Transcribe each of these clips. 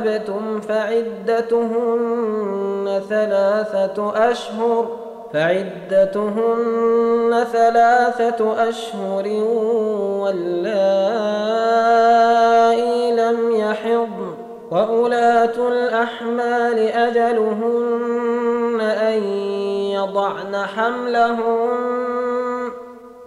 ارتبتم فعدتهن ثلاثة أشهر فعدتهن ثلاثة أشهر واللائي لم يحضن. وأولاة الأحمال أجلهن أن يضعن حملهن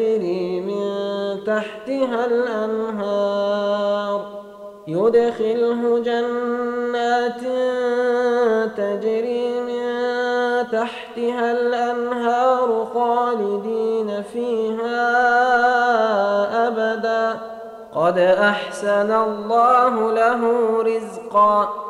تجري من تحتها الأنهار. يدخله جنات تجري من تحتها الأنهار خالدين فيها أبدا. قد أحسن الله له رزقا.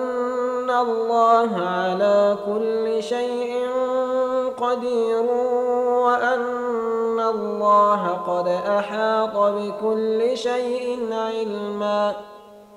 الله على كل شيء قدير وأن الله قد أحاط بكل شيء علما